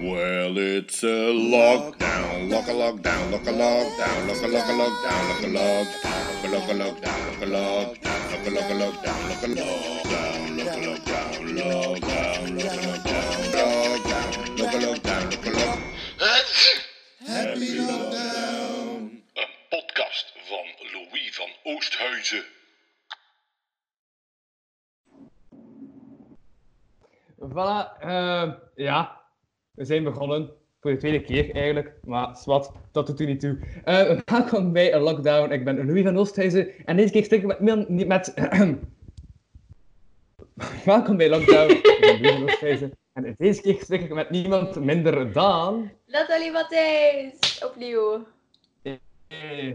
Well, it's a lockdown, lock a lockdown, lock a lockdown, lock a lock a lockdown, lock a lockdown, lock a lockdown, lock a lockdown, lock a lock a lockdown, lock a lockdown, lock a lockdown, lockdown, lock a lockdown, lockdown, lock a lockdown, lock a lock. Happy lockdown. Een podcast van Louis van Oosthuizen. Voilà, eh, ja, we zijn begonnen. Voor de tweede keer eigenlijk, maar zwart, dat doet u niet toe. Eh, welkom bij een lockdown. Ik ben Louis van Oosthuizen en deze keer stik ik met. met, welkom bij Lockdown. Ik ben Louis van Oosthuizen en deze keer stik ik met niemand minder dan. Nathalie Matthijs, opnieuw. Eh,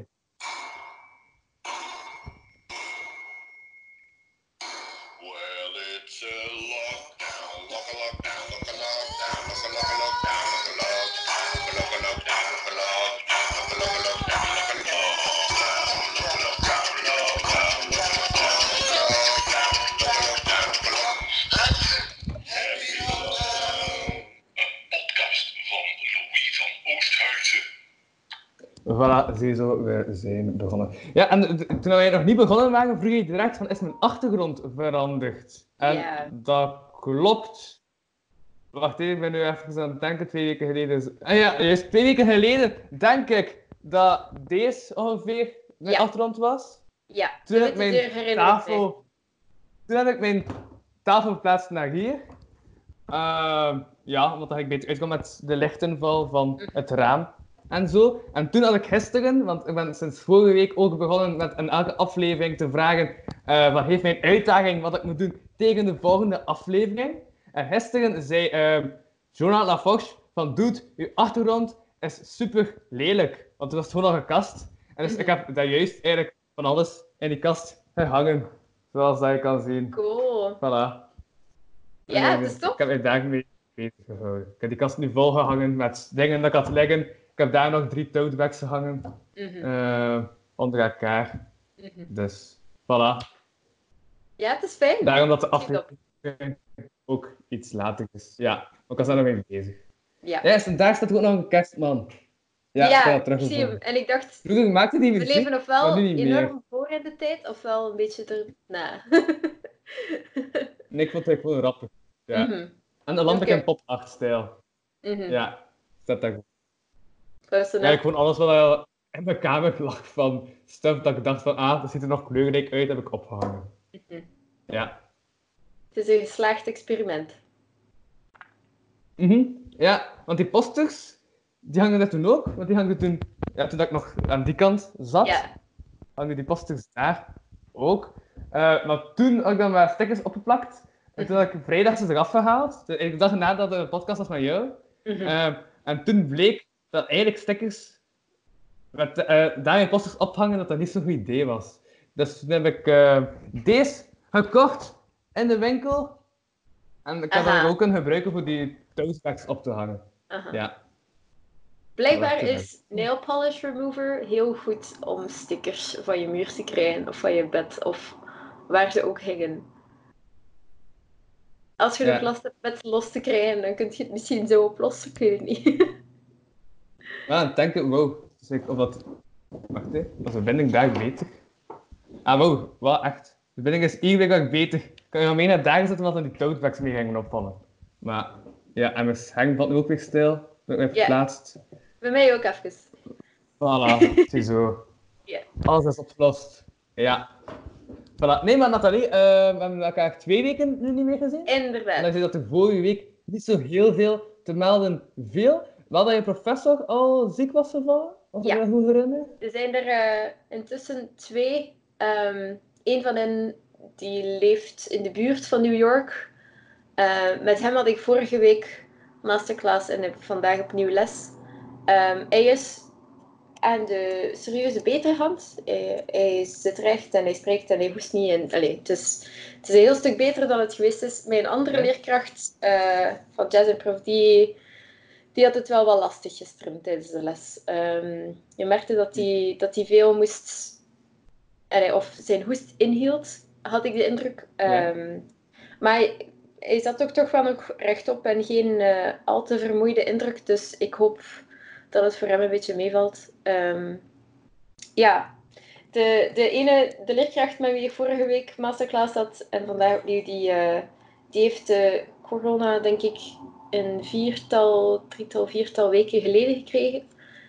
Voilà, ziezo, we zijn begonnen. Ja, en toen wij nog niet begonnen waren, vroeg je direct van, is mijn achtergrond veranderd? En dat klopt. Wacht even, ik ben nu even aan het denken, twee weken geleden. is- Ah ja, juist twee weken geleden denk ik dat deze ongeveer mijn Ja. achtergrond was. Ja, Toen heb ik mijn tafel... Toen heb ik mijn tafel verplaatst naar hier. Ehm, ja, want dan ik beter uitkom met de lichtinval van het raam en zo. En toen had ik gisteren, want ik ben sinds vorige week ook begonnen met in elke aflevering te vragen eh wat heeft mijn uitdaging, wat ik moet doen tegen de volgende aflevering. En gisteren zei ehm Jonathan van dude, uw achtergrond is super lelijk. Want het was gewoon al gekast. En dus ik heb daar juist eigenlijk van alles in die kast gehangen. Zoals dat je kan zien. Cool. Voilà. Ja, En, het is eh, tof. Ik heb mij daar mee bezig gehouden. Ik heb die kast nu volgehangen met dingen dat ik had liggen. Ik heb daar nog drie tote bags gehangen. Mhm, eh, onder elkaar. mhm. Dus, voilà. Ja, het is fijn. Daarom dat de aflevering ook iets later is. Ja, maar ik was daar nog mee bezig. Ja, Ja, en daar staat ook nog een kerstman. Ja, ja, ik ik zie hem. En ik dacht, Vroeger maakte die we muziek. leven ofwel niet meer. enorm voor in de tijd, ofwel een beetje erna. Nee, ik vond het gewoon rappig. Ja. Mhm, En de lamp Oké. in pop 8 stijl. mhm. Ja, staat daar goed. Luister Ja, ik gewoon alles wat al in mijn kamer lag van stuff dat ik dacht van, ah, dat ziet er nog kleurrijk uit, heb ik opgehangen. Mhm. Ja. Het is een geslaagd experiment. Mhm. Ja, want die posters, die hangen er toen ook, want die hangen toen, ja, toen dat ik nog aan die kant zat, Ja. hangen die posters daar ook. Eh, maar toen had ik dan maar stickers opgeplakt, en toen had ik vrijdag ze eraf gehaald, de de dag nadat de podcast was met jou. Mhm. Eh, en toen bleek dat eigenlijk stickers met eh daarin posters ophangen, dat dat niet zo'n goed idee was. Dus toen heb ik eh, deze gekocht in de winkel. En ik heb dat ook kunnen gebruiken voor die toastbags op te hangen. Aha. Ja. Blijkbaar is nail polish remover heel goed om stickers van je muur te krijgen of van je bed of waar ze ook hingen. Als je Ja. nog last hebt met los te krijgen, dan kun je het misschien zo oplossen, ik weet het niet. Dan denk ik, wow, dus ik, of dat... Wacht hè, was de binding daar beter? Ah wow, wat echt. De binding is iedere week beter. Ik kan je nog mee naar daar zetten, omdat dan die toastbags mee gingen opvallen. Maar ja, en mijn hang valt nu ook weer stil. Dat ik Ja. verplaatst. Bij mij ook even. Voilà, ziezo. Ja. Alles is opgelost. Ja. Voilà. Nee, maar Nathalie, eh, we hebben elkaar twee weken nu niet meer gezien. En dan Inderdaad. zei dat er vorige week niet zo heel veel te melden viel. Wel dat je professor al ziek was gevallen, als Ja. ik me goed herinner. Er zijn er eh, intussen twee. Ehm een van hen die leeft in de buurt van New York. Eh, met hem had ik vorige week masterclass en heb vandaag opnieuw les. Ehm, hij is aan de serieuze beterhand. Hij, hij zit recht en hij spreekt en hij hoest niet. En, allee, het, is, het is een heel stuk beter dan het geweest is. Mijn andere Ja. leerkracht eh, van Jazz en Prof, die, die had het wel wat lastig gisteren tijdens de les. Ehm, je merkte dat hij, dat hij veel moest... allee, of zijn hoest inhield, had ik de indruk. Ja. Ehm, Maar hij zat ook toch wel nog rechtop en geen eh, al te vermoeide indruk. Dus ik hoop dat het voor hem een beetje meevalt. Ehm, ja, de, de ene, de leerkracht met wie ik vorige week masterclass had en vandaag opnieuw, die, eh, die heeft de corona, denk ik, een viertal, drietal, viertal weken geleden gekregen.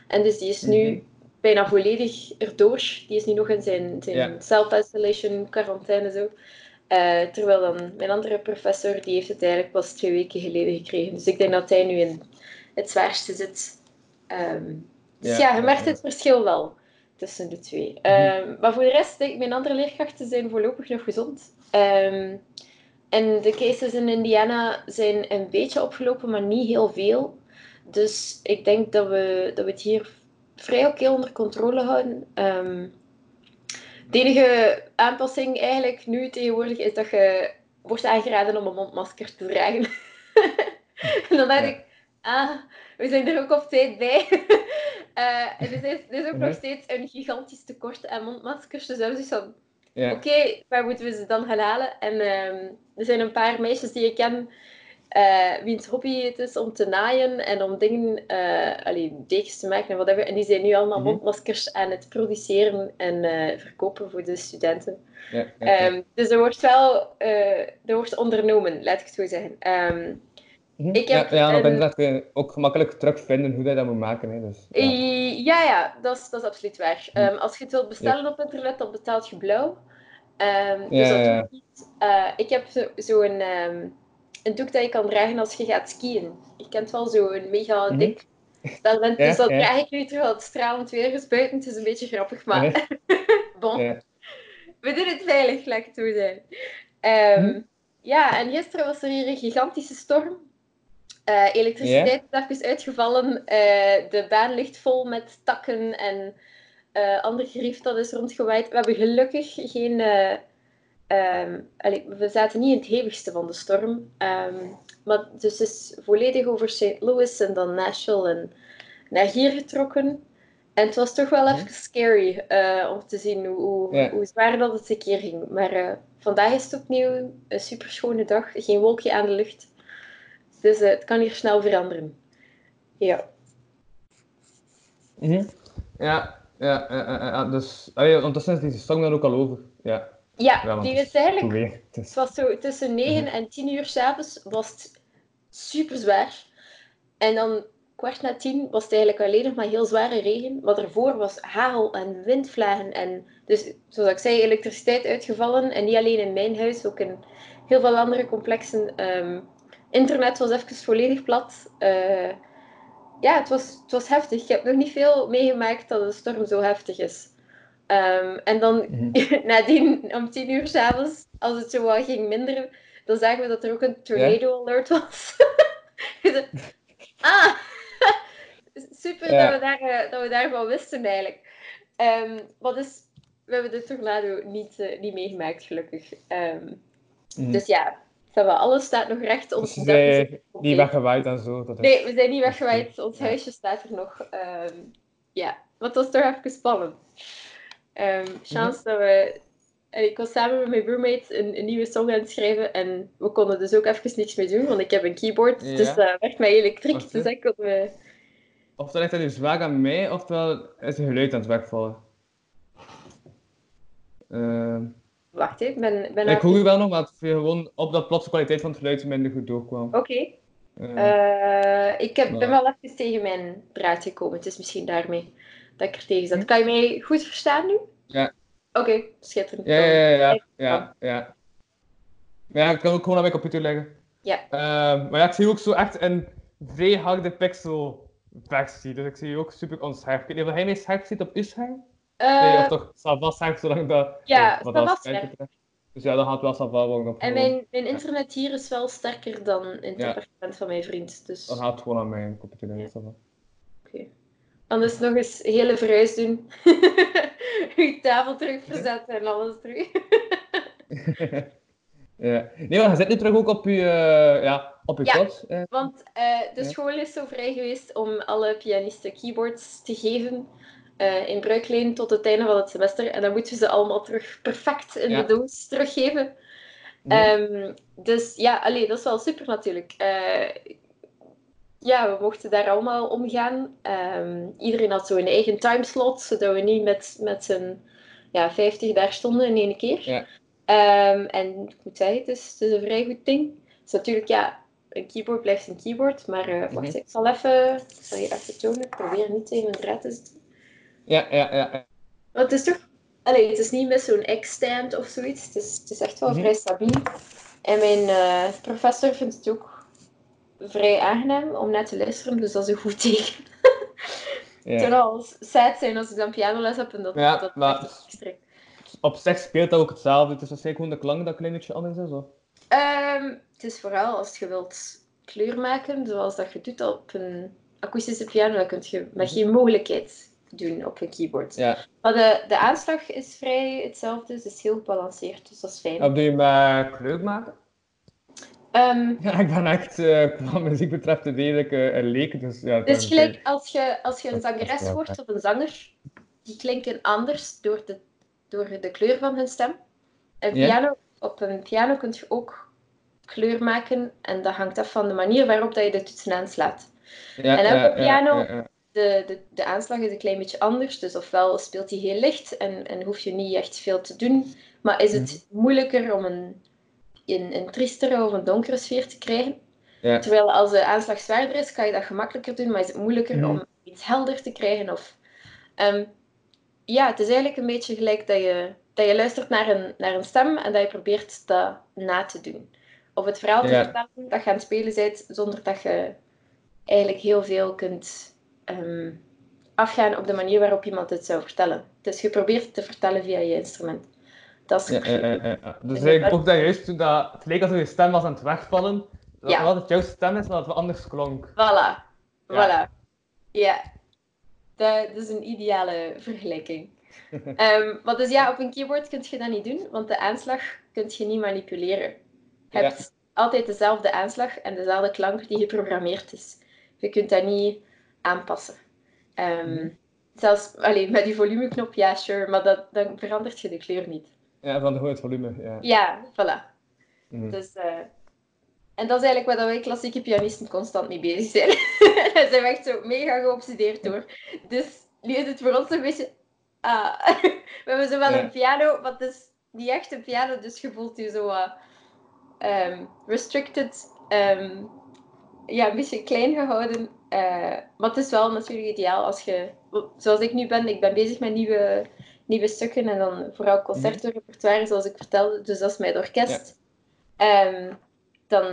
En dus die is nu Mhm. bijna volledig erdoor. Die is nu nog in zijn, zijn self-isolation, quarantaine zo. Eh, terwijl dan mijn andere professor, die heeft het eigenlijk pas twee weken geleden gekregen. Dus ik denk dat hij nu in het zwaarste zit. Ehm, dus Ja, ja, je merkt. Mhm. het verschil wel tussen de twee. Ehm, maar voor de rest, denk ik, mijn andere leerkrachten zijn voorlopig nog gezond. Ehm, en de cases in Indiana zijn een beetje opgelopen, maar niet heel veel. Dus ik denk dat we, dat we het hier vrij oké onder controle houden. Ehm, de enige aanpassing eigenlijk nu tegenwoordig is dat je wordt aangeraden om een mondmasker te dragen. en dan dacht Ja. ik, ah, we zijn er ook op tijd bij. En er is, er is ook nog steeds een gigantisch tekort aan mondmaskers. Dus dat is van, Ja. Oké, waar moeten we ze dan gaan halen? En ehm, er zijn een paar meisjes die ik ken, eh wiens hobby het is om te naaien en om dingen, eh allee, dekens te maken en whatever. En die zijn nu allemaal Mhm. mondmaskers aan het produceren en eh, verkopen voor de studenten. Ja. Ehm, dus er wordt wel er wordt ondernomen, laat ik het zo zeggen. Mhm. ik heb ja, ja, en internet kun je ook gemakkelijk terugvinden hoe je dat moet maken. Hè. Dus, ja. Ja, ja, dat is, dat is absoluut waar. Ehm, als je het wilt bestellen op internet, dan betaalt je blauw. Ehm, dus dat ja, niet. Eh, ik heb zo- zo'n ehm, een doek dat je kan dragen als je gaat skiën. Je kent wel zo'n mega Mhm. dik. Ja, dus dat draag ik nu terwijl het stralend weer is buiten. Het is een beetje grappig, maar bon. We doen het veilig, het zo zijn. Ja, en gisteren was er hier een gigantische storm. Eh, elektriciteit is even uitgevallen. Eh, de baan ligt vol met takken en eh ander gerief dat is rondgewaaid. We hebben gelukkig geen... eh, ehm, allee, we zaten niet in het hevigste van de storm. Ehm, maar dus het is volledig over St. Louis en dan Nashville en naar hier getrokken. En het was toch wel Mhm. even scary eh, om te zien hoe, hoe, Ja. hoe zwaar dat het een keer ging. Maar eh, vandaag is het opnieuw een super schone dag. Geen wolkje aan de lucht. Dus eh, het kan hier snel veranderen. Ja. Mhm. Ja, ja, ja, ja, ja, dus allee, ondertussen is die song dan ook al over. Ja, Ja, die is eigenlijk... weer. Het was zo tussen 9 Mhm. en 10 uur s'avonds was het super zwaar. En dan kwart na 10 was het eigenlijk alleen nog maar heel zware regen. Maar daarvoor was hagel en windvlagen. En dus, zoals ik zei, elektriciteit uitgevallen. En niet alleen in mijn huis, ook in heel veel andere complexen. Ehm, internet was even volledig plat. Eh, ja, het was, het was heftig. Ik heb nog niet veel meegemaakt dat een storm zo heftig is. Ehm, en dan Mhm. nadien, om tien uur s'avonds, als het zo wat ging minderen, dan zagen we dat er ook een tornado alert was. Ah, super dat, we daar, eh, dat we daarvan wisten eigenlijk. Ehm maar dus, we hebben de tornado niet, eh, niet meegemaakt, gelukkig. Ehm, Mhm. Dus ja, va, alles staat nog recht. Ons Dus zijn niet weggewaaid en zo. Dat. Nee, we zijn niet weggewaaid. Ons Ja. huisje staat er nog. Ehm, ja, maar het was toch even spannend. Ehm chance dat we... en ik was samen met mijn roommate een, een nieuwe song aan het schrijven en we konden dus ook even niks mee doen, want ik heb een keyboard, Ja. dus dat werkt met elektriek, dus hè. dat konden we... Oftewel ligt dat nu zwaar aan mij, oftewel is het geluid aan het wegvallen. Ehm, Wacht, ben... ben ik hoor je wel nog, maar gewoon op dat plots de kwaliteit van het geluid minder goed doorkwam. Oké. Eh, Eh, ik heb, ben wel even tegen mijn draad gekomen. Het is misschien daarmee dat ik er tegen zat. Kan je mij goed verstaan nu? Ja. Oké, schitterend. Ja, ja, ja, ja, ja, ja. Maar ja, ik kan ook gewoon aan mijn computer leggen. Ja. Ehm, maar ja, ik zie ook zo echt een vrij harde pixel versie, dus ik zie ook super onscherp. Ik weet niet of hij mij scherp ziet op uw scherm? Nee, of toch Sava scherp, zolang dat... ja, Sava dat. Dus ja, dan gaat wel Sava op. En mijn, mijn internet hier is wel sterker dan in het Ja. appartement van mijn vriend. Dus Dan gaat het gewoon aan mijn computer leggen, Sava. anders nog eens hele verhuis doen. Uw tafel terug verzetten en alles terug. ja. Nee, maar je zit nu terug ook op je, eh, ja, op je Ja. kot. Want eh, de Ja. school is zo vrij geweest om alle pianisten keyboards te geven. Eh, in bruikleen tot het einde van het semester. En dan moeten we ze allemaal terug perfect in Ja. de doos teruggeven. Ehm, dus ja, allee, dat is wel super natuurlijk. Eh, ja, we mochten daar allemaal omgaan. Ehm, iedereen had zo een eigen timeslot, zodat we niet met, met z'n ja, 50 daar stonden in één keer. Ja. Ehm, en ik moet zeggen, het is, het is een vrij goed ding. Is natuurlijk, ja, een keyboard blijft een keyboard, maar eh, wacht, Mhm. ik zal even, ik zal je even tonen. Ik probeer niet tegen mijn draad te zitten. Ja, ja, ja. Want het is toch... Allee, het is niet met zo'n X-stand of zoiets. Het is, het is echt wel Mhm. vrij stabiel. En mijn eh, professor vindt het ook vrij aangenaam om naar te luisteren, dus dat is een goed teken. Het ja. zou al sad zijn als ik dan pianoles heb en dat, Ja, dat maar- extra. Op zich speelt dat ook hetzelfde. Het is waarschijnlijk gewoon de klank dat een klein beetje anders is. Of? Ehm, het is vooral als je wilt kleur maken, zoals dat je doet op een akoestische piano, dan kun je met geen mogelijkheid doen op een keyboard. Ja. Maar de, de aanslag is vrij hetzelfde, dus het is heel gebalanceerd, dus dat is fijn. Of doe je met kleur maken? Ehm, Ja, ik ben echt, eh wat muziek betreft, een redelijke een leek. Dus, ja, Dus dat- gelijk als je, als je een is zangeres fijn. of een zanger, die klinken anders door de, door de kleur van hun stem. Een piano, op een piano kun je ook kleur maken en dat hangt af van de manier waarop dat je de toetsen aanslaat. ja, en ja, elke piano- Ja, ja, De, de, de aanslag is een klein beetje anders, dus ofwel speelt hij heel licht en, en hoef je niet echt veel te doen, maar is het Mhm. moeilijker om een, een, een triestere of een donkere sfeer te krijgen. ja. Terwijl als de aanslag zwaarder is, kan je dat gemakkelijker doen, maar is het moeilijker Mhm. om iets helder te krijgen. Of, Ehm, ja, het is eigenlijk een beetje gelijk dat je, dat je luistert naar een, naar een stem en dat je probeert dat na te doen. Of het verhaal te Ja. vertellen dat je aan het spelen bent, zonder dat je eigenlijk heel veel kunt ehm, afgaan op de manier waarop iemand het zou vertellen. Dus je probeert het te vertellen via je instrument. Dat is Ja, ja, ja. Dus ik ook dat juist toen dat, het leek alsof je stem was aan het wegvallen. Dat Ja. het jouw stem is, maar dat het anders klonk. Voilà. Voilà. Ja. Dat, dat is een ideale vergelijking. Maar dus ja, op een keyboard kun je dat niet doen, want de aanslag kun je niet manipuleren. Je hebt altijd dezelfde aanslag en dezelfde klank die geprogrammeerd is. Je kunt dat niet aanpassen. Ehm, Mhm. Zelfs allee, met die volumeknop, ja, sure, maar dat, dan verandert je de kleur niet. Ja, van de hoge volume. Ja. Ja, voilà. Mhm. Dus, eh, en dat is eigenlijk waar wij klassieke pianisten constant mee bezig zijn. Daar zijn we echt zo mega geobsedeerd door. Dus nu is het voor ons een beetje... Ah, we hebben zo wel Ja. een piano, maar het is niet echt een piano, dus je voelt je zo ehm, restricted, ehm, ja, een beetje klein gehouden. Eh, maar het is wel natuurlijk ideaal als je, zoals ik nu ben, ik ben bezig met nieuwe, nieuwe stukken en dan vooral concertrepertoire, zoals ik vertelde, dus dat is met orkest. Ehm, dan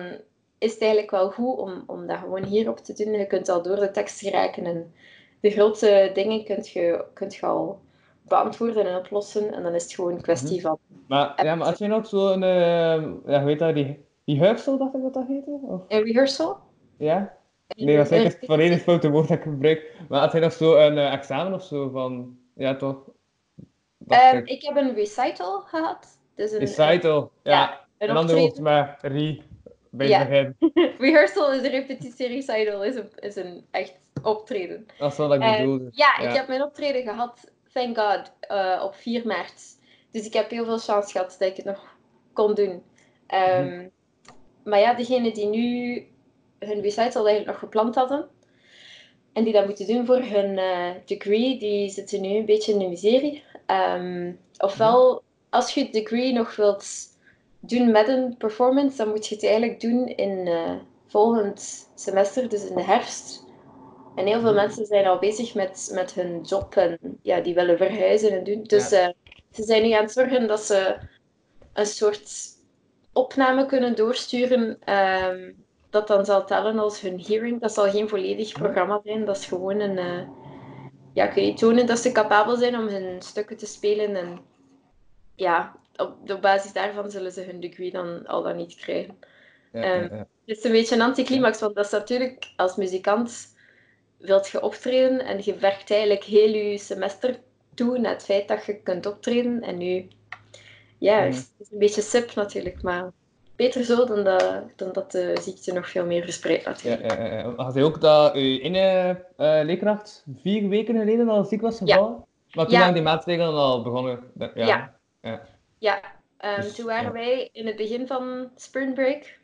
is het eigenlijk wel goed om, om dat gewoon hierop te doen. Je kunt al door de tekst geraken en de grote dingen kunt je, kunt je al beantwoorden en oplossen. En dan is het gewoon een kwestie van... Maar, ja, maar had je nog zo'n, eh ja, heet dat, die, die huifsel, dacht ik dat dat heette? Of, Een rehearsal? ja? Nee, waarschijnlijk is het volledig foute woord dat ik gebruik. Maar had hij nog zo een eh, examen of zo van, ja toch? Ehm, ik. ik heb een recital gehad. Dus een, Recital, ja. ja, een een ander woord met re bij Ja. begin. Rehearsal is een repetitie, recital is een, is een echt optreden. Dat is wat ik bedoelde. Ja, Ja. ik heb mijn optreden gehad, thank God, eh, op 4 maart. Dus ik heb heel veel chance gehad dat ik het nog kon doen. Ehm, Mhm. Maar ja, degenen die nu hun recital eigenlijk nog gepland hadden, en die dat moeten doen voor hun eh, degree, die zitten nu een beetje in de miserie. Ehm, ofwel, als je het degree nog wilt doen met een performance, dan moet je het eigenlijk doen in eh, volgend semester, dus in de herfst. En heel veel Mhm. mensen zijn al bezig met, met hun job en ja, die willen verhuizen en doen. Dus Ja. eh, ze zijn nu aan het zorgen dat ze een soort opname kunnen doorsturen. ehm, dat dan zal tellen als hun hearing. Dat zal geen volledig programma zijn. Dat is gewoon een. eh, ja, kun je tonen dat ze capabel zijn om hun stukken te spelen. En ja, op, op basis daarvan zullen ze hun degree dan al dan niet krijgen. Ja, ehm, ja, ja. Het is een beetje een anticlimax, want dat is natuurlijk als muzikant wilt je optreden en je werkt eigenlijk heel je semester toe naar het feit dat je kunt optreden. En nu, ja, het is een beetje sip natuurlijk, maar beter zo dan dat, dan dat de ziekte nog veel meer verspreidt Ja, natuurlijk. ja, ja, ja. Had hij ook dat uw ene eh leerkracht vier weken geleden al ziek was gevallen? Maar toen waren die maatregelen al begonnen. Ja. Ja. Ehm, Dus, toen waren wij in het begin van Spring Break.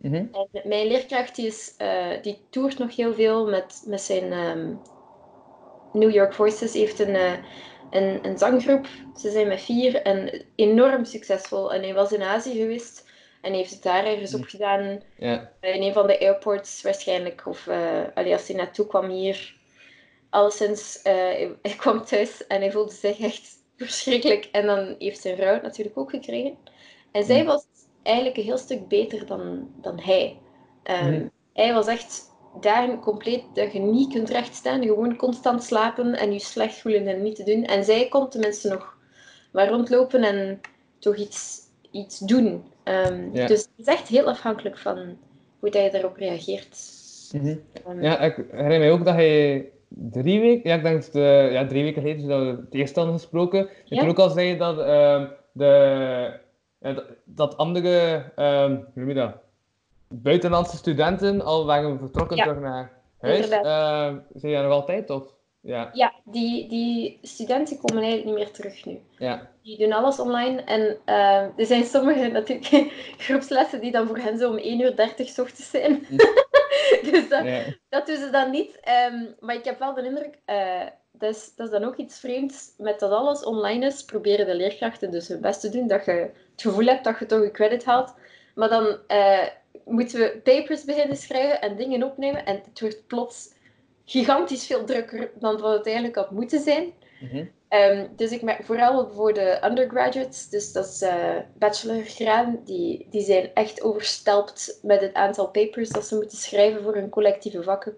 Mhm. En mijn leerkracht die, is, eh, die toert nog heel veel met, met zijn ehm, New York Voices. heeft een, eh, een, een zanggroep. Ze zijn met vier en enorm succesvol. En hij was in Azië geweest en heeft het daar ergens op gedaan. Ja. In een van de airports waarschijnlijk. Of eh, allee, als hij naartoe kwam hier. Alleszins, eh, hij, kwam thuis en hij voelde zich echt verschrikkelijk. En dan heeft zijn vrouw het natuurlijk ook gekregen. En zij Mm. was eigenlijk een heel stuk beter dan, dan hij. Ehm, Mhm. Hij was echt daarin compleet dat je niet kunt rechtstaan. Gewoon constant slapen en je slecht voelen en niet te doen. En zij kon tenminste nog maar rondlopen en toch iets, iets doen. Ehm, Ja. Dus het is echt heel afhankelijk van hoe dat je daarop reageert. Mhm. Ehm, Ja, ik herinner mij ook dat hij drie weken, ja, ik denk de, ja, drie weken geleden, dat we het eerst hadden gesproken, Ja. je ook al zei dat, ehm, de, ja, dat, andere, ehm, hoe noem je dat, buitenlandse studenten al waren vertrokken Ja. terug naar huis. Inderdaad. Ehm zijn die nog altijd, of? Ja, Ja, die, die studenten komen eigenlijk niet meer terug nu. ja, Die doen alles online. En eh, er zijn sommige natuurlijk groepslessen die dan voor hen zo om 1 uur 30 's ochtends zijn. dus dat, ja. dat doen ze dan niet. Ehm, maar ik heb wel de indruk, eh, dat, is, dat is dan ook iets vreemds. Met dat alles online is, proberen de leerkrachten dus hun best te doen. Dat je het gevoel hebt dat je toch een credit haalt. Maar dan eh, moeten we papers beginnen schrijven en dingen opnemen. En het wordt plots gigantisch veel drukker dan wat het eigenlijk had moeten zijn. Mhm. Ehm, dus ik merk vooral voor de undergraduates, dus dat is eh bachelorgraden, die, die zijn echt overstelpt met het aantal papers dat ze moeten schrijven voor hun collectieve vakken.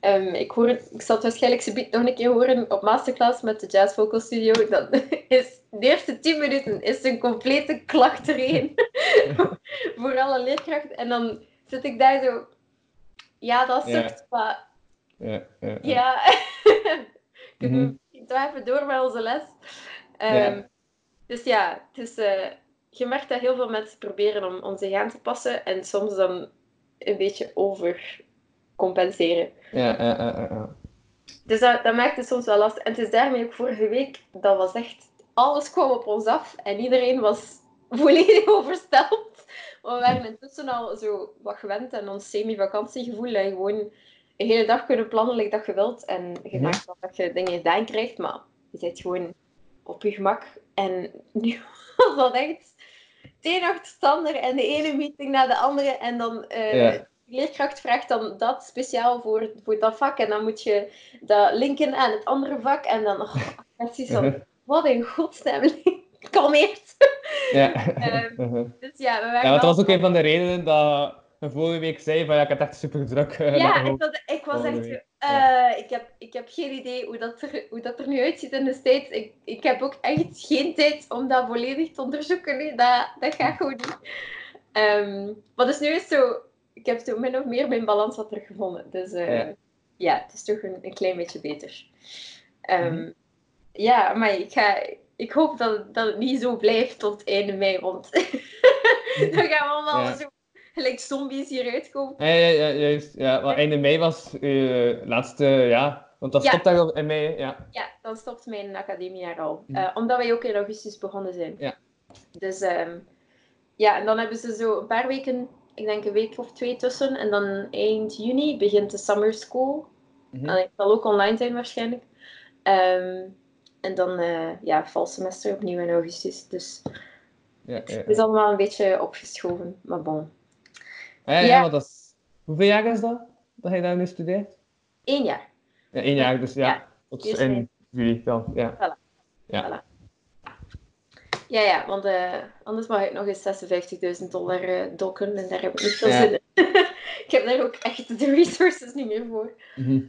Ehm, ik, hoor, ik zal het waarschijnlijk zo nog een keer horen op masterclass met de Jazz Vocal Studio. Dan is de eerste 10 minuten is een complete klachtereen voor alle leerkrachten. En dan zit ik daar zo, ja, dat sukt, maar ja, ja, kunnen we toch even door met onze les. Ehm. Dus ja, het is, eh, je merkt dat heel veel mensen proberen om, om zich aan te passen en soms dan een beetje overcompenseren. Ja, ja, ja, ja. Dus dat, dat maakt het soms wel lastig. En het is daarmee ook vorige week, dat was echt, alles kwam op ons af en iedereen was volledig overstelpt. Maar we waren intussen al zo wat gewend aan ons semi-vakantiegevoel, je gewoon hele dag kunnen plannen like dat je wilt. En je Mhm. maakt wel dat je dingen gedaan krijgt, maar je zit gewoon op je gemak. En nu was dat echt een achterstander en de ene meeting na de andere. En dan eh, Ja. de leerkracht vraagt dan dat speciaal voor, voor dat vak. En dan moet je dat linken aan het andere vak. En dan, oh, precies van, wat een godsnaam, kalmeert. Ja. Ehm, Mhm. Dus ja, we Ja, dat was ook een van de redenen dat vorige week zei van ja, ik had echt super druk. Ja, ik, was- ik was echt... Eh, ik, heb, ik heb geen idee hoe dat er, hoe dat er nu uitziet in de States. Ik, ik heb ook echt geen tijd om dat volledig te onderzoeken. nu. Dat, dat gaat gewoon niet. Ehm, maar dus nu is zo... Ik heb zo min of meer mijn balans wat teruggevonden. Dus eh, Ja. ja. het is toch een, een klein beetje beter. Ehm, Mhm. Ja, maar ik, ga, ik hoop dat, dat het niet zo blijft tot einde mei. Want dan gaan we allemaal Ja. zo gelijk zombies hieruit komen. Ja, ja, ja, juist. Ja, einde mei was eh laatste, ja. Want dat Ja. stopt daar in mei, ja. Ja, dan stopt mijn academiejaar al. Eh, omdat wij ook in augustus begonnen zijn. Ja. Dus ehm, ja, en dan hebben ze zo een paar weken, ik denk een week of twee tussen. En dan eind juni begint de summer school. Mhm. En zal ook online zijn waarschijnlijk. Ehm, en dan eh ja, valsemester opnieuw in augustus. Dus Ja, ja, het is allemaal een beetje opgeschoven. Maar bon. Ja, ja, Ja. want dat is... Hoeveel jaar is dat, dat je daar nu studeert? Eén jaar. Ja, één jaar, dus ja. Ja, Tot mei. juli dan, ja. Ja, ja, want eh, anders mag ik nog eens 56.000 dollar eh, dokken en daar heb ik niet veel Ja. zin in. ik heb daar ook echt de resources niet meer voor. Mhm.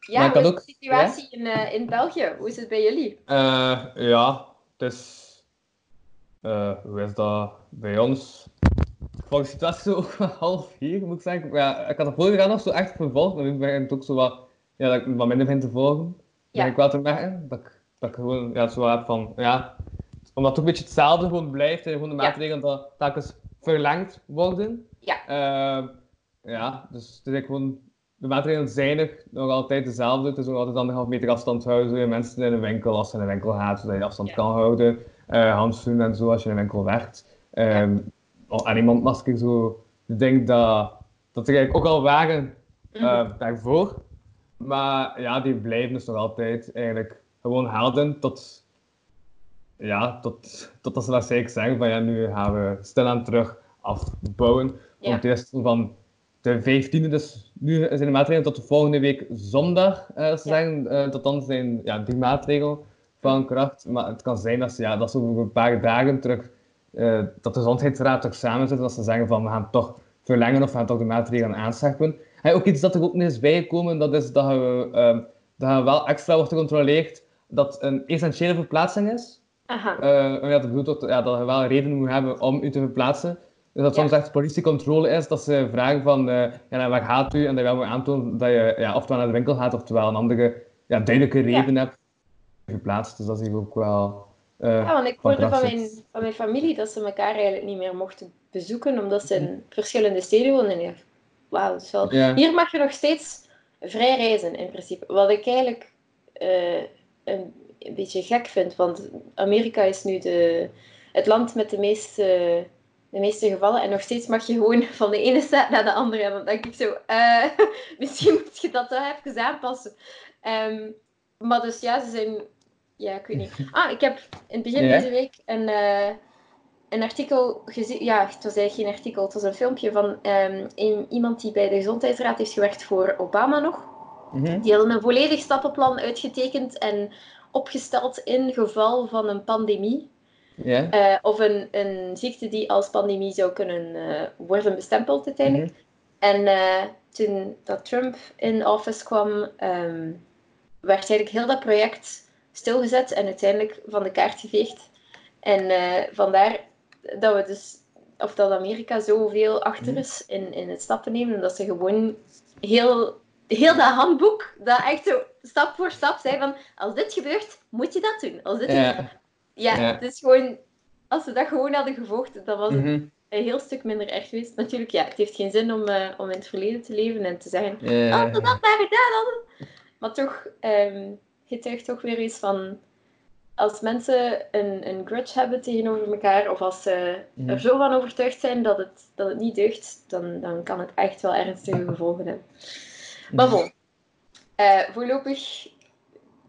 Ja, Maar hoe is ook- de situatie in, eh, in België? Hoe is het bij jullie? Ja, het is... eh, hoe is dat bij ons? Ik volg de situatie zo half hier, moet ik zeggen. Ja, ik had de vorige jaar nog zo echt vervolgd, maar nu begint het ook zo wat, ja, dat ik wat minder begin te volgen. Ja. Ja. ik wel te merken dat ik, dat ik gewoon ja, zo heb van, ja, omdat het ook een beetje hetzelfde gewoon blijft en gewoon de Ja. maatregelen dat telkens verlengd worden. Ja. Eh, ja, dus het is gewoon, de maatregelen zijn er nog altijd dezelfde. Het is nog altijd anderhalf meter afstand houden, zodat je mensen in een winkel, als je in een winkel gaat, zodat je afstand Ja. kan houden. Eh handschoenen en zo als je in een winkel werkt. Ehm En iemand mondmasker zo. Ik denk dat, dat er eigenlijk ook al waren Mhm. eh, daarvoor. Maar ja, die blijven dus nog altijd eigenlijk gewoon helden tot, ja, tot, totdat ze dat zeker zeggen van ja, nu gaan we stilaan terug afbouwen. Ja. Want het is van de 15e, dus nu zijn de maatregelen tot de volgende week zondag, eh, ze Ja. zeggen, tot dan zijn ja, die maatregelen van kracht. Maar het kan zijn dat ze, ja, dat ze over een paar dagen terug, eh, dat de gezondheidsraad toch samen zit, dat ze zeggen van we gaan toch verlengen of we gaan toch de maatregelen aanscherpen. En ook iets dat er ook niet is bijgekomen, dat is dat je, ehm, dat je wel extra wordt gecontroleerd dat een essentiële verplaatsing is. Aha. Eh, ja, dat bedoelt ook ja, dat je wel een reden moet hebben om u te verplaatsen. Dus dat Ja. soms echt politiecontrole is, dat ze vragen van eh, ja, waar gaat u? En dat je wel moet aantonen dat je ja, oftewel naar de winkel gaat, oftewel een andere ja, duidelijke reden hebt verplaatst. Dus dat is ook wel... eh, Ja, want ik hoorde van mijn, van mijn familie dat ze elkaar eigenlijk niet meer mochten bezoeken, omdat ze in verschillende steden wonen. En ik dacht, Wauw, dat is wel... Ja. Hier mag je nog steeds vrij reizen, in principe. Wat ik eigenlijk eh, een, een beetje gek vind, want Amerika is nu de, het land met de meeste, de meeste gevallen. En nog steeds mag je gewoon van de ene staat naar de andere. En dan denk ik zo, eh, misschien moet je dat wel even aanpassen. Ehm, maar dus ja, ze zijn... Ja, ik weet niet. Ah, ik heb in het begin Ja? deze week een, eh, een artikel gezien. Ja, het was eigenlijk geen artikel, het was een filmpje van ehm, een, iemand die bij de Gezondheidsraad heeft gewerkt voor Obama nog. Mhm. Die hadden een volledig stappenplan uitgetekend en opgesteld in geval van een pandemie. Eh, of een, een ziekte die als pandemie zou kunnen eh, worden bestempeld uiteindelijk. Mhm. En toen dat Trump in office kwam, ehm, werd eigenlijk heel dat project stilgezet en uiteindelijk van de kaart geveegd. En eh, vandaar dat we dus, of dat Amerika zoveel achter is in, in het stappen nemen, omdat ze gewoon heel, heel dat handboek, dat echt zo stap voor stap zei van, als dit gebeurt, moet je dat doen. Als dit Ja. ja, Ja. het is gewoon, als ze dat gewoon hadden gevolgd, dan was het Mhm. een heel stuk minder erg geweest. Natuurlijk, ja, het heeft geen zin om, eh, om in het verleden te leven en te zeggen, Ja. had we dat maar gedaan hadden. Maar toch, ehm getuigt toch weer eens van, als mensen een, een grudge hebben tegenover elkaar, of als ze Mhm. er zo van overtuigd zijn dat het, dat het niet deugt, dan, dan kan het echt wel ernstige gevolgen hebben. Maar bon, eh, voorlopig,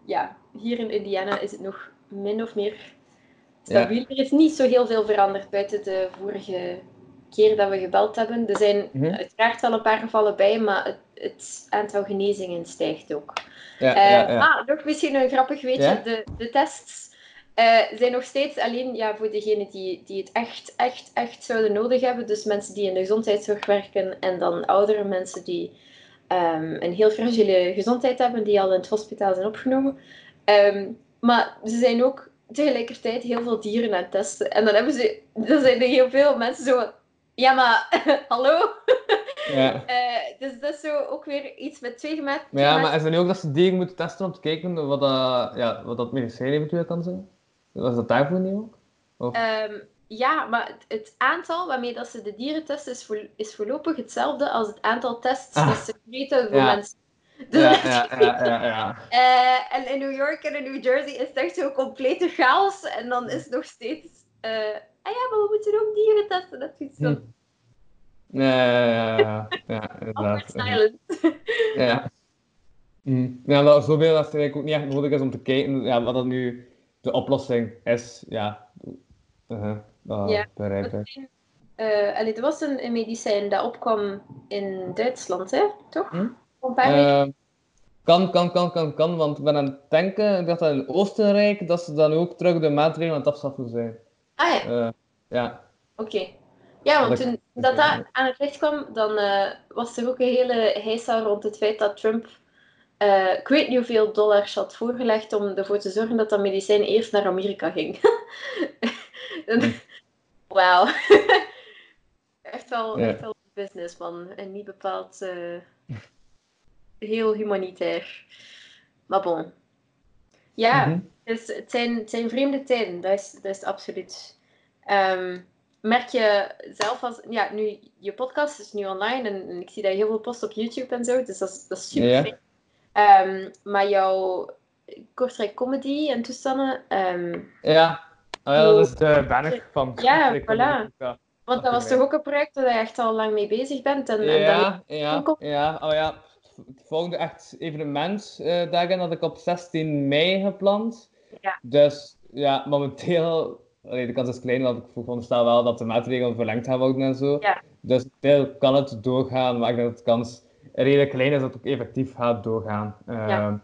ja, hier in Indiana is het nog min of meer stabiel. Er is niet zo heel veel veranderd buiten de vorige keer dat we gebeld hebben. Er zijn Mhm. uiteraard wel een paar gevallen bij, maar het, het aantal genezingen stijgt ook. Ja, Eh, ja, ja. Maar nog misschien een grappig weetje, de, de tests eh, zijn nog steeds alleen ja, voor degenen die, die het echt, echt, echt zouden nodig hebben. Dus mensen die in de gezondheidszorg werken en dan oudere mensen die ehm, een heel fragiele gezondheid hebben, die al in het hospitaal zijn opgenomen. Ehm, maar ze zijn ook tegelijkertijd heel veel dieren aan het testen. En dan, hebben ze, dan zijn er heel veel mensen zo ja maar, hallo? ja. Eh, dus dat is zo ook weer iets met twee gemaakt. Maar ja, maar is het nu ook dat ze dieren moeten testen om te kijken wat, dat ja, wat dat medicijn eventueel kan zijn? Was dat daarvoor niet ook? Of? Ehm, ja, maar het, aantal waarmee dat ze de dieren testen is, voor, is voorlopig hetzelfde als het aantal tests Ah. dat ze meten voor Ja. mensen. Dus ja, ja, ja, ja, ja. Eh, en in New York en in New Jersey is het echt zo'n complete chaos. En dan is het nog steeds... eh, ah ja, maar we moeten ook dieren testen. Dat is iets van... Hm. Ja, ja, ja, ja, ja. Ja. Hm. Ja, dat zoveel dat er eigenlijk ook niet echt nodig is om te kijken ja, wat dat nu de oplossing is. Ja, uh dat Ja. begrijp ik. Het eh, allee, er was een, een medicijn dat opkwam in Duitsland, hè? Toch? Hm? Een paar weken. Ehm, kan, kan, kan, kan, kan, want ik ben aan het denken, ik dacht dat in Oostenrijk, dat ze dan ook terug de maatregelen aan het afschaffen zijn. Ah ja, Eh, ja. oké. Ja, want toen dat, dat aan het licht kwam, dan eh, was er ook een hele heisa rond het feit dat Trump, eh, ik weet niet hoeveel dollars had voorgelegd om ervoor te zorgen dat dat medicijn eerst naar Amerika ging. En- Wauw. echt, wel, Ja. echt wel een businessman en niet bepaald heel humanitair. Maar bon. Ja, Mhm. Dus het, zijn, het zijn vreemde tijden, dat is, dat is absoluut. Ehm, merk je zelf als... Ja, nu, je podcast is nu online en, en ik zie dat je heel veel post op YouTube en zo, dus dat is, dat is super Ja. Ehm, maar jouw Kortrijk Comedy en toestanden, ehm, Ja, Ah ja, dat is de banner van... Ja, voilà. Ja, Want dat was toch ook een project waar je echt al lang mee bezig bent. En, en dat- ja, ja, ja, oh ja. Het volgende echt evenement eh daarin had ik op 16 mei gepland. Ja. Dus ja, momenteel, allee, de kans is klein, want ik veronderstel wel dat de maatregelen verlengd gaan worden en zo. Ja. Dus momenteel kan het doorgaan, maar ik denk dat de kans redelijk klein is dat het ook effectief gaat doorgaan. Ja. Ehm,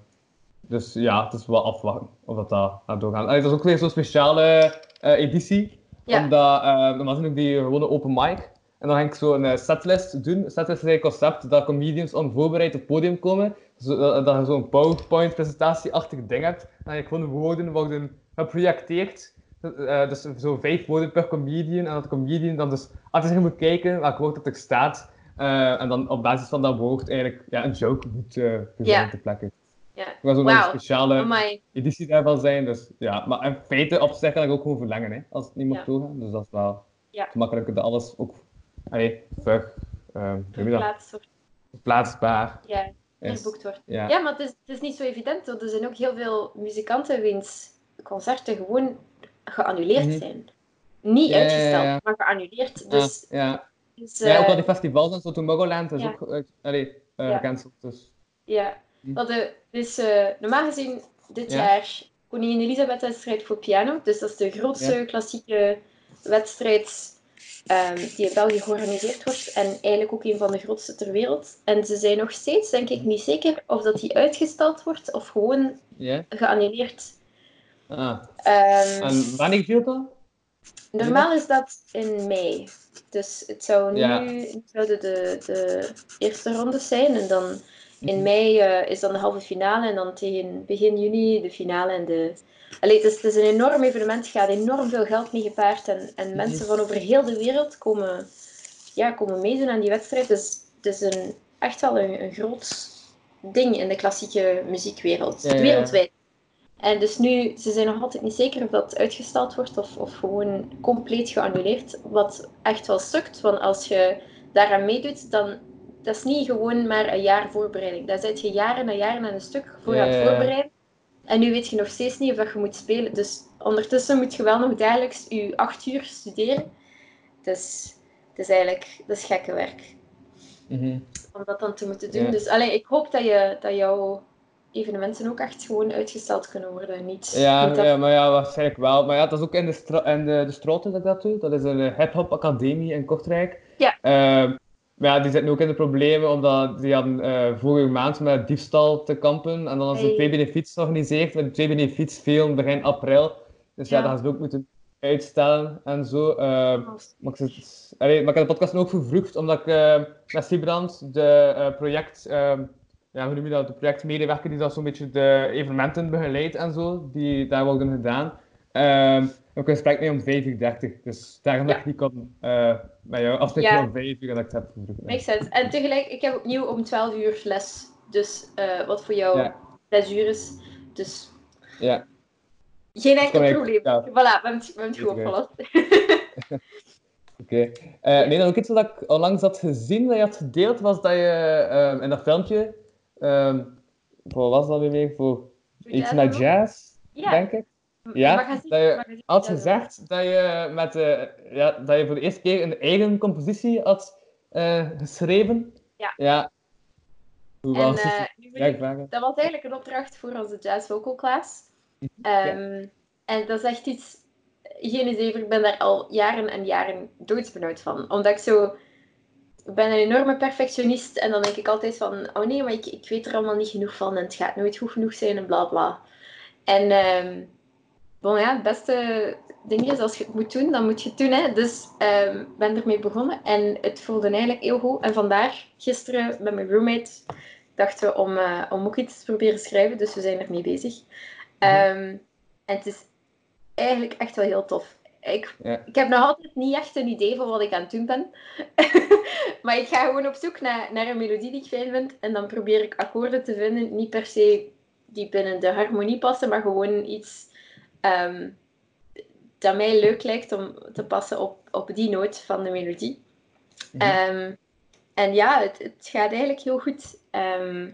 Dus ja, het is wel afwachten of dat, dat gaat doorgaan. Allee, dat is ook weer zo'n speciale eh, editie. Omdat, eh normaal ook die gewone open mic. En dan ga ik zo een eh, setlist doen. Setlist is een concept dat comedians onvoorbereid op het podium komen. Zo, dat, dat je zo'n PowerPoint-presentatieachtig ding hebt. Heb je gewoon woorden worden geprojecteerd. Eh, dus zo vijf woorden per comedian. En dat de comedian dan dus altijd moet kijken welk woord dat er staat. Eh, en dan op basis van dat woord eigenlijk ja, een joke moet eh verzinnen Ja. te plekken. Ja. Er Wauw. een speciale Amai. editie daarvan zijn. Dus ja, maar in feite op zich kan ik ook gewoon verlengen hè, als het niet mag Ja. doorgaan. Dus dat is wel Ja. gemakkelijker dat alles ook allee, ver? Verplaatst wordt. plaatsbaar Ja, geboekt wordt. Ja. Ja, maar het is, het is niet zo evident. Er zijn ook heel veel muzikanten wiens concerten gewoon geannuleerd Mhm. zijn. Niet Ja, ja, ja, uitgesteld, ja. maar geannuleerd. Ah, Dus, ja. dus, ja, ook eh, al die festivals en zo, Tomorrowland is ja. ook uit, allee, eh, Ja. gecanceld. Dus. Ja, Hm. de, dus eh, normaal gezien dit Ja. jaar Koningin Elisabeth-wedstrijd voor piano. Dus dat is de grootste Ja. klassieke wedstrijd ehm, die in België georganiseerd wordt. En eigenlijk ook een van de grootste ter wereld. En ze zijn nog steeds, denk ik, niet zeker of dat die uitgesteld wordt of gewoon geannuleerd. Ah. Ehm, En wanneer viel dat? normaal is dat in mei. Dus het zou nu Ja. nu zouden de, de eerste rondes zijn. En dan in Mhm. mei eh, is dan de halve finale. En dan tegen begin juni de finale. En de... Allee, het, is, het is een enorm evenement. Er gaat enorm veel geld mee gepaard. En, en mensen van over heel de wereld komen, ja, komen meedoen aan die wedstrijd. Dus het is een, echt wel een, een groot ding in de klassieke muziekwereld. Ja, ja, ja. Wereldwijd. En dus nu, ze zijn nog altijd niet zeker of dat uitgesteld wordt of, of gewoon compleet geannuleerd. Wat echt wel stukt, want als je daaraan meedoet, dan dat is niet gewoon maar een jaar voorbereiding. Daar zit je jaren en jaren aan een stuk voor aan het voorbereiden. En nu weet je nog steeds niet of dat je moet spelen. Dus ondertussen moet je wel nog dagelijks je acht uur studeren. Dus het is eigenlijk dat is gekke werk Mhm. om dat dan te moeten doen. Ja. Dus allee, ik hoop dat, je, dat jouw evenementen ook echt gewoon uitgesteld kunnen worden. Niet, Ja, niet dat- ja, maar ja, waarschijnlijk wel. Maar ja, dat is ook in de, in de, de Stroten dat ik dat doe. Dat is een eh, hip-hop academie in Kortrijk. Ja. Ehm, maar ja, die zitten ook in de problemen, omdat die hadden eh, vorige maand met diefstal te kampen. En dan hadden ze Hey. twee benefiets georganiseerd. En de twee benefiets vielen begin april. Dus ja, Ja. dat gaan ze ook moeten uitstellen en zo. Ehm, Oh, maar, ik zit, allee, maar ik heb de podcast ook vervroegd, omdat ik eh, met Sibrand, de eh, project, ehm, ja, hoe noem je dat, de projectmedewerker die dat zo'n beetje de evenementen begeleidt en zo, die daar worden gedaan, ik een gesprek mee om 5 uur 30. Dus daarom dat Ja. ik niet kon eh met jou afspreken Ja. om 5 uur en dat ik het heb. Makes sense. En tegelijk, ik heb opnieuw om 12 uur les. Dus eh, wat voor jou Ja. 6 uur is. Dus Ja, geen enkel Kan probleem. ja. Voilà, we hebben het, we hebben het goed Oké. opgelost. oké. Eh, nee, dan ook iets wat ik onlangs had gezien, dat je had gedeeld, was dat je ehm, in dat filmpje, ehm voor wat was dat weer? Voor iets met jazz, Ja. denk ik. Ja, dat je had gezegd dat je, met, eh, ja, dat je voor de eerste keer een eigen compositie had eh, geschreven. Ja. ja. Hoe En, was eh, het? nu het. dat was eigenlijk een opdracht voor onze jazz vocal class. Ehm, En dat is echt iets... Geen idee, ik ben daar al jaren en jaren doodsbenauwd van. Omdat ik zo... Ik ben een enorme perfectionist en dan denk ik altijd van... Oh nee, maar ik, ik weet er allemaal niet genoeg van en het gaat nooit goed genoeg zijn en bla bla. En ehm bon, ja, het beste ding is, als je het moet doen, dan moet je het doen. Hè. Dus ehm ben ermee begonnen en het voelde eigenlijk heel goed. En vandaar, gisteren met mijn roommate, dachten we om, eh, om ook iets te proberen schrijven. Dus we zijn ermee bezig. Ehm, en het is eigenlijk echt wel heel tof. Ik, Ja. ik heb nog altijd niet echt een idee van wat ik aan het doen ben. maar ik ga gewoon op zoek naar, naar een melodie die ik fijn vind. En dan probeer ik akkoorden te vinden. Niet per se die binnen de harmonie passen, maar gewoon iets ehm, dat mij leuk lijkt om te passen op, op die noot van de melodie. Mhm. Ehm, en ja, het, het gaat eigenlijk heel goed. Ehm,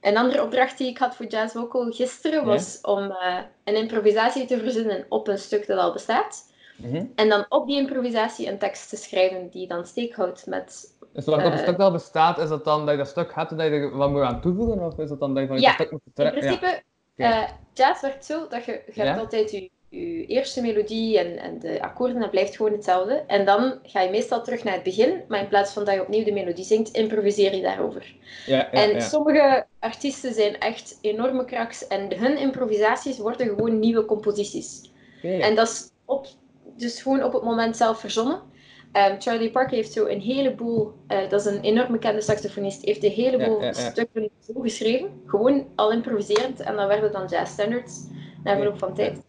een andere opdracht die ik had voor Jazz Vocal gisteren was om eh, een improvisatie te verzinnen op een stuk dat al bestaat. Mhm. En dan op die improvisatie een tekst te schrijven die dan steek houdt met... Dus zolang dat Eh. een stuk al bestaat, is dat dan dat je dat stuk hebt en dat je er wat moet aan toevoegen? Of is dat dan dat je van je Ja, stuk moet In principe, Oké. eh, jazz werkt zo dat je, je Ja. hebt altijd je, je eerste melodie en, en de akkoorden, dat blijft gewoon hetzelfde. En dan ga je meestal terug naar het begin, maar in plaats van dat je opnieuw de melodie zingt, improviseer je daarover. Ja, ja, en sommige artiesten zijn echt enorme kraks en hun improvisaties worden gewoon nieuwe composities. En dat is op, dus gewoon op het moment zelf verzonnen. Ehm, Charlie Parker heeft zo een heleboel, eh, dat is een enorm bekende saxofonist, heeft een heleboel Ja, ja, ja. stukken zo geschreven, gewoon al improviserend, en dan werden dan jazz standards na verloop van tijd.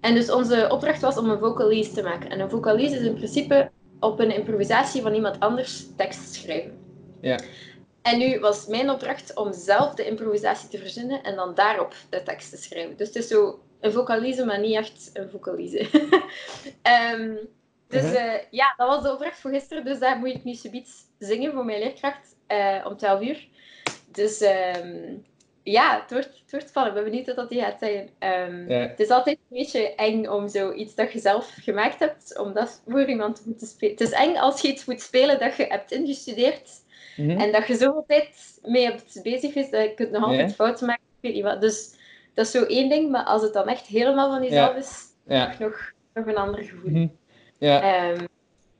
En dus onze opdracht was om een vocalise te maken. En een vocalise is in principe op een improvisatie van iemand anders tekst schrijven. Ja. En nu was mijn opdracht om zelf de improvisatie te verzinnen en dan daarop de tekst te schrijven. Dus het is zo een vocalise, maar niet echt een vocalise. Ehm, dus eh, ja, dat was de opdracht voor gisteren. Dus daar moet ik nu subiet zingen voor mijn leerkracht eh, om 12 uur. Dus ehm, ja, het wordt, het wordt spannend. Ik ben benieuwd wat dat die gaat zijn. Ehm, Ja. Het is altijd een beetje eng om zoiets dat je zelf gemaakt hebt, om dat voor iemand te moeten spelen. Het is eng als je iets moet spelen dat je hebt ingestudeerd Mhm. en dat je zoveel tijd mee hebt bezig is, dat je kunt nog altijd Ja. fouten maken. Ik weet niet wat. Dus dat is zo één ding, maar als het dan echt helemaal van jezelf Ja. is, nog, nog een ander gevoel. Mhm. Ja. Ehm,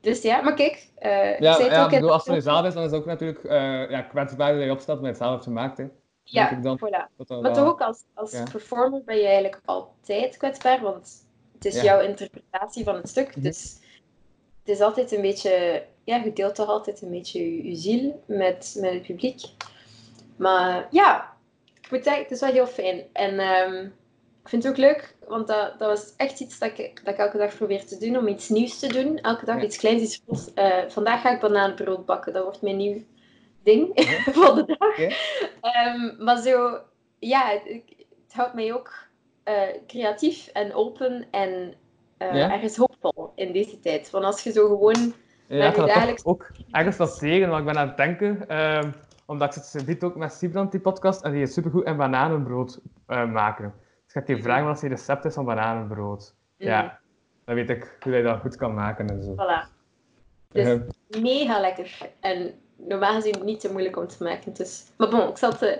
dus ja, maar kijk, ik Ja, ja ook ik bedoel, als het jezelf is, dan is het ook natuurlijk eh ja, kwetsbaar dat je opstaat met zelf gemaakt. Hè. Ja, ik dan. voilà. Dat dan Maar toch ook als, als Ja. performer ben je eigenlijk altijd kwetsbaar, want het is Ja. jouw interpretatie van het stuk. Mhm. Dus het is altijd een beetje, ja, je deelt toch altijd een beetje je, je ziel met, met het publiek. Maar ja, ik moet zeggen, het is wel heel fijn. En ehm, ik vind het ook leuk, want dat, dat was echt iets dat ik, dat ik elke dag probeer te doen, om iets nieuws te doen. Elke dag Ja. iets kleins, iets. Eh, vandaag ga ik bananenbrood bakken, dat wordt mijn nieuw ding van de dag. Ehm, maar zo, ja, het, houdt mij ook eh, creatief en open en eh, ergens hoopvol in deze tijd. Want als je zo gewoon... Ja, ik ga dagelijks- ook ergens wat tegen, want ik ben aan het denken, ehm, omdat ik zit subiet ook met Sibrand die podcast, en die is supergoed in bananenbrood maken. Dus ga ik je vragen wat zijn recept is van bananenbrood. mm, Ja, dan weet ik hoe je dat goed kan maken en zo. Voilà. Dus mega lekker. En normaal gezien niet te moeilijk om te maken. Dus... Maar bon, ik zal het, eh,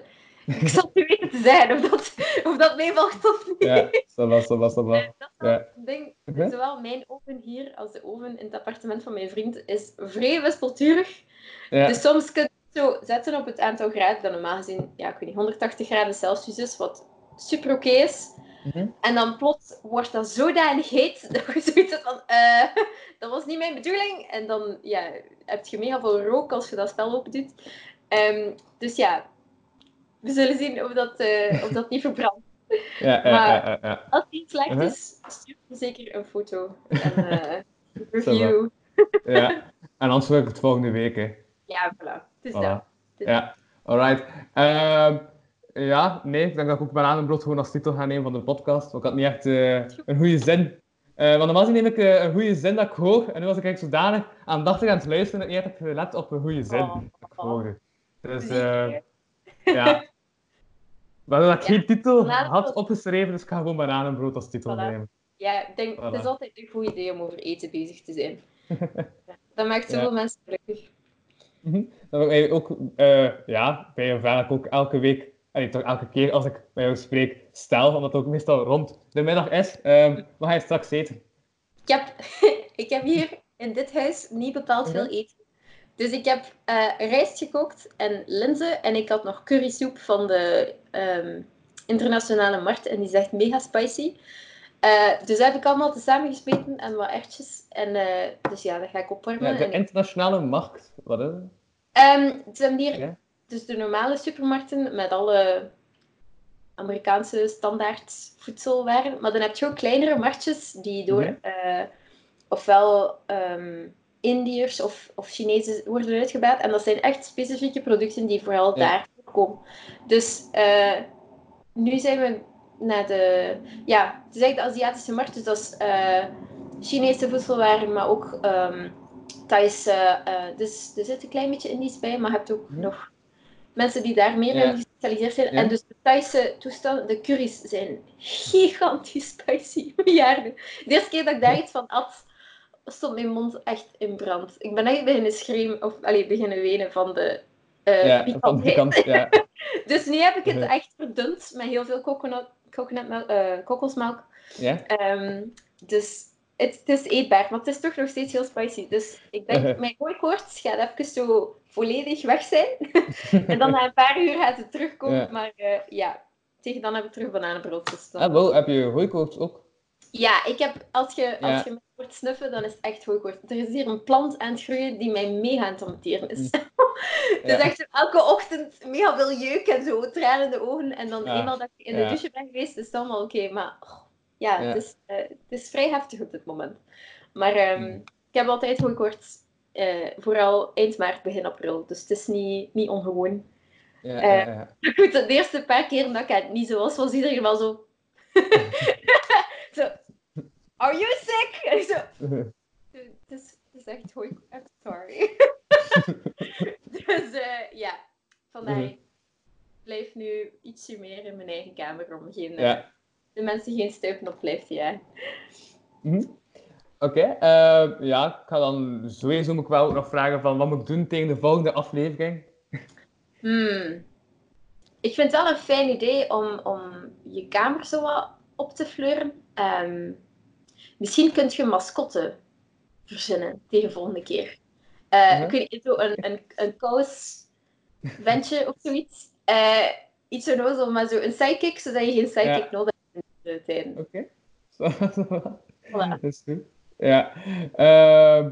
ik zal het weten te zeggen of dat, of dat meevalt of niet. ja, dat was, dat was, dat was. Ja. ding. Mhm. Zowel mijn oven hier als de oven in het appartement van mijn vriend is vrij wispelturig. Ja, Dus soms kun je het zo zetten op het aantal graden dat normaal gezien, ja, ik weet niet, 180 graden Celsius is, wat super oké is. Mhm. En dan plots wordt dat zodanig heet dat je zoiets hebt van, eh, dat was niet mijn bedoeling. En dan ja, heb je mega veel rook als je dat spel open doet. Ehm, dus ja, we zullen zien of dat, eh, of dat niet verbrandt. ja, maar- ja, ja. Als het niet slecht Mhm. is, stuur me zeker een foto. En eh, een review. ja. En anders wil ik het volgende week, hè. Ja, voilà. Het is Voilà. dat. Het is Ja, alright. Ja, nee, ik denk dat ik ook bananenbrood gewoon als titel ga nemen van de podcast. Want ik had niet echt eh, een goede zin. Eh, want normaal neem ik eh, een goede zin dat ik hoor. En nu was ik eigenlijk zodanig aandachtig aan het luisteren dat ik niet heb gelet op een goede zin Oh, dat ik hoorde. Dus je. eh, ja. Maar dat ik Ja, geen titel had opgeschreven, dus ik ga gewoon bananenbrood als titel Voilà. nemen. Ja, ik denk, het is Voilà. altijd een goed idee om over eten bezig te zijn. Dat maakt zoveel Ja. mensen gelukkig. Mhm. Wil ik ook, eh, ja, bij een vraag dat ik ook elke week, allee, toch elke keer als ik bij jou spreek, stel, omdat het ook meestal rond de middag is. Ehm wat ga je straks eten? Ik heb, ik heb hier in dit huis niet bepaald veel Mhm. eten. Dus ik heb eh, rijst gekookt en linzen. En ik had nog currysoep van de ehm, internationale markt. En die is echt mega spicy. Eh, dus dat heb ik allemaal tezamen gesmeten en wat ertjes. En, eh, dus ja, dat ga ik opwarmen. Ja, de En- internationale markt, wat is het? Het zijn hier Ja. Dus de normale supermarkten met alle Amerikaanse standaard voedselwaren. Maar dan heb je ook kleinere marktjes die door Mhm. eh, ofwel ehm Indiërs of, of Chinezen worden uitgebaat. En dat zijn echt specifieke producten die vooral Ja. daar komen. Dus eh, nu zijn we naar de... Ja, het is eigenlijk de Aziatische markt. Dus dat is eh, Chinese voedselwaren, maar ook ehm Thaise. dus er zit een klein beetje Indisch bij, maar je hebt ook Mhm. nog mensen die daar meer religieuze gespecialiseerd zijn. En dus de Thaise toestanden, de curry's zijn gigantisch spicy. Miljarden. De eerste keer dat ik daar iets van at, stond mijn mond echt in brand. Ik ben echt beginnen schreeuwen, of allee, beginnen wenen van de eh Ja, van die pikantheid. kant, ja. Dus nu heb ik het echt verdund met heel veel coconut, coconutmelk, eh, kokosmelk. Ja? Ehm, dus het, het is eetbaar, maar het is toch nog steeds heel spicy. Dus ik denk, mijn hooikoorts gaat even zo volledig weg zijn. en dan na een paar uur gaat het terugkomen. Ja. Maar eh, ja, tegen dan heb ik terug bananenbrood. Dus dan- Ah, wel, heb je hooikoorts ook? Ja, ik heb, als je, als Ja. je me hoort snuffen, dan is het echt hooikoorts. Er is hier een plant aan het groeien die mij mega aan het is. dus. Ja. echt elke ochtend mega veel jeuk en zo, tranen in de ogen. En dan eenmaal dat ik in de douche ben geweest, is het allemaal oké. Maar oh, ja, Ja. Het, is, eh, het is vrij heftig op dit moment. Maar ehm, Mm. ik heb altijd hooikoorts, eh vooral eind maart, begin april. Dus het is niet, niet ongewoon. Ja, Eh, ja. Goed, de eerste paar keer dat ik het niet zo was, was iedereen wel zo... zo... Are you sick? En zo... Het is, het is echt hooi. I'm sorry. dus ja, vandaar. Mhm. Ik blijf nu ietsje meer in mijn eigen kamer om geen, ja. De mensen geen stuipen op blijf te jagen. Mhm. Oké, eh, ja, ik ga dan sowieso ik wel ook nog vragen van wat moet ik doen tegen de volgende aflevering? Hmm. Ik vind het wel een fijn idee om, om je kamer zo wat op te fleuren. Ehm, misschien kunt je een mascotte verzinnen tegen de volgende keer. Eh, Mhm. Ik weet niet, zo een, een, een kous-ventje of zoiets. Eh, iets zo nozel, maar zo een sidekick, zodat je geen sidekick Ja. nodig hebt de tijd. Oké. Zo- Voilà. Dat is goed. Ja. Ehm,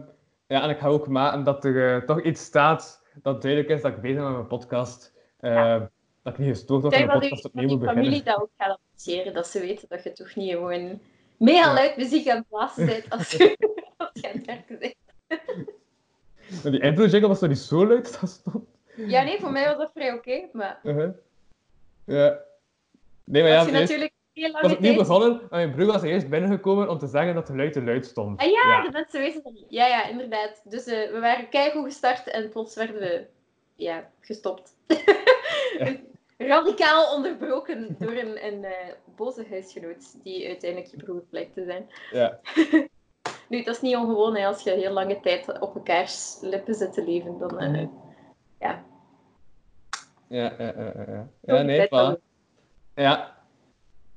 ja, en ik ga ook maken dat er eh, toch iets staat dat duidelijk is dat ik bezig ben met mijn podcast. Ehm, Dat ik niet gestoord word en de dat, podcast dat opnieuw moet familie beginnen. dat ook gaat appreciëren, dat ze weten dat je toch niet gewoon mega luid muziek aan het blazen bent als je, aan het werken bent. Die intro jingle was toch niet zo luid dat stond? Ja, nee, voor mij was dat vrij oké, maar Uh-huh. Ja. Nee, maar ja, als je natuurlijk was opnieuw begonnen en mijn broer was er eerst binnengekomen om te zeggen dat de luid te luid stond. Ah ja, de mensen weten dat niet. Ja, ja, inderdaad. Dus eh, we waren keigoed gestart en plots werden we ja, gestopt. Radicaal onderbroken door een, een eh, boze huisgenoot, die uiteindelijk je broer blijkt te zijn. Ja. Nu, dat is niet ongewoon hè, als je heel lange tijd op elkaars lippen zit te leven. Dan, eh, ja. Ja, ja, ja, ja. Ja, ja nee, voilà. Ja,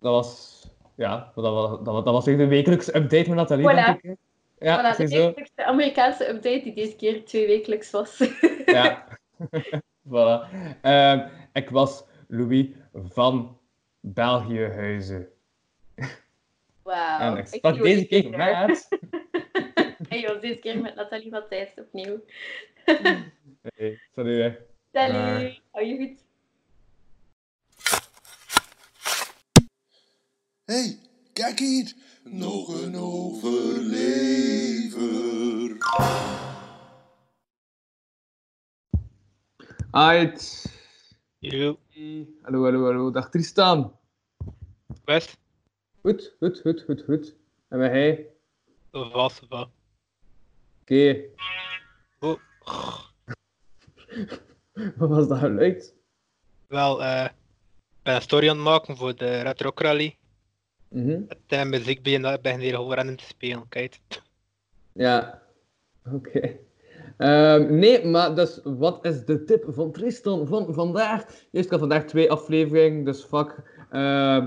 dat was... Ja, dat was, dat was, dat was echt de wekelijkse update met Nathalie, Voilà. ik. Ja, voilà, de eerste Amerikaanse update die deze keer twee wekelijks was. Ja. voilà. Ehm, ik was Louis van België-Huizen. Wauw. en ik sprak deze keer met... En je was deze keer met Nathalie Matthijs opnieuw. Nee, salut. hè. Salut, hou je goed. Hey, kijk hier. Nog een overlever. Aight. Yo, Hallo, hallo, hallo. Dag Tristan. West, Goed, goed, goed, goed, goed. En hij? of was of wat? Oké. Oh, Wat was dat geluid? wel, eh, ik ben een story aan het maken voor de Retro Rally. Mhm. En muziek begin, begin hier gewoon rennen te spelen, kijk. Ja. Oké. Ehm, nee, maar dus wat is de tip van Tristan van vandaag? Eerst, had vandaag twee afleveringen, dus fuck. Ehm,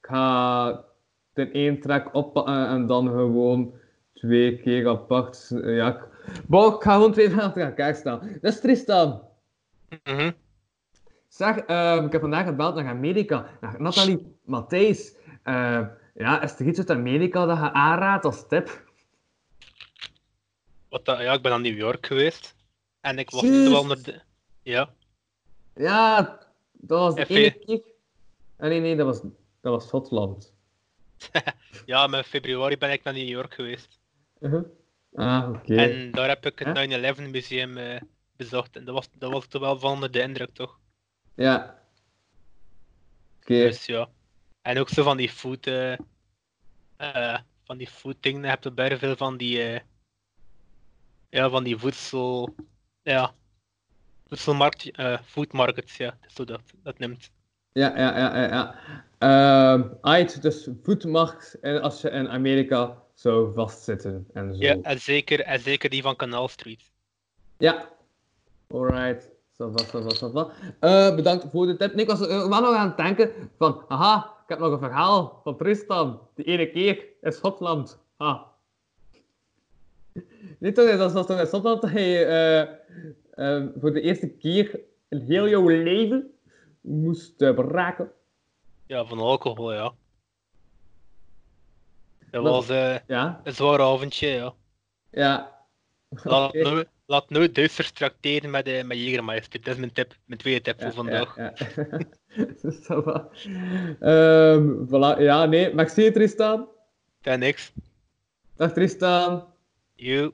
ik ga ten één track oppakken en dan gewoon twee keer apart. Ja, ik... Bon, ik ga gewoon twee van achter elkaar staan. Dus Tristan. Mhm. Zeg, ehm, ik heb vandaag gebeld naar Amerika, naar Nathalie Matthijs. Ehm, ja, is er iets uit Amerika dat je aanraadt als tip? Wat dat, ja, ik ben naar New York geweest. En ik was wel naar de... Ja, Ja, dat was de Even- ene keer. Ah, nee, nee, dat was, dat was Schotland. ja, maar in februari ben ik naar New York geweest. Uh-huh. Ah, oké. En daar heb ik het Huh? 9-11 museum eh, bezocht. En dat was, dat was toch wel van onder de indruk, toch? Ja. Oké. Dus ja. En ook zo van die food... eh, eh, van die food dingen. Je bijna veel van die... eh, ja, van die voedsel... Ja. voedselmarkt, food markets, ja. Dat is zo dat, dat neemt. Ja, ja, ja, ja. ja. Ehm, dus voetmacht en als je in Amerika zou vastzitten en zo. Ja, en zeker, en zeker die van Canal Street. Ja. Alright. Ça va, ça va, ça va. Bedankt voor de tip. Nee, ik was wel nog aan het denken van, haha, ik heb nog een verhaal van Tristan. Die ene keer in Schotland. Ha. Niet toch, dat was toch in Schotland dat hij eh, eh, voor de eerste keer in heel jouw leven moest uh, braken. Ja, van alcohol, ja. Dat was eh, Ja, een zwaar avondje, ja. ja. Nooit, laat nooit Duitsers tracteren met, eh met Jägermeister. Dat is mijn tip, mijn tweede tip voor vandaag. Ja, ja. Ehm, voilà. Ja, nee. Merci Tristan. Dan niks. Dag Tristan. You.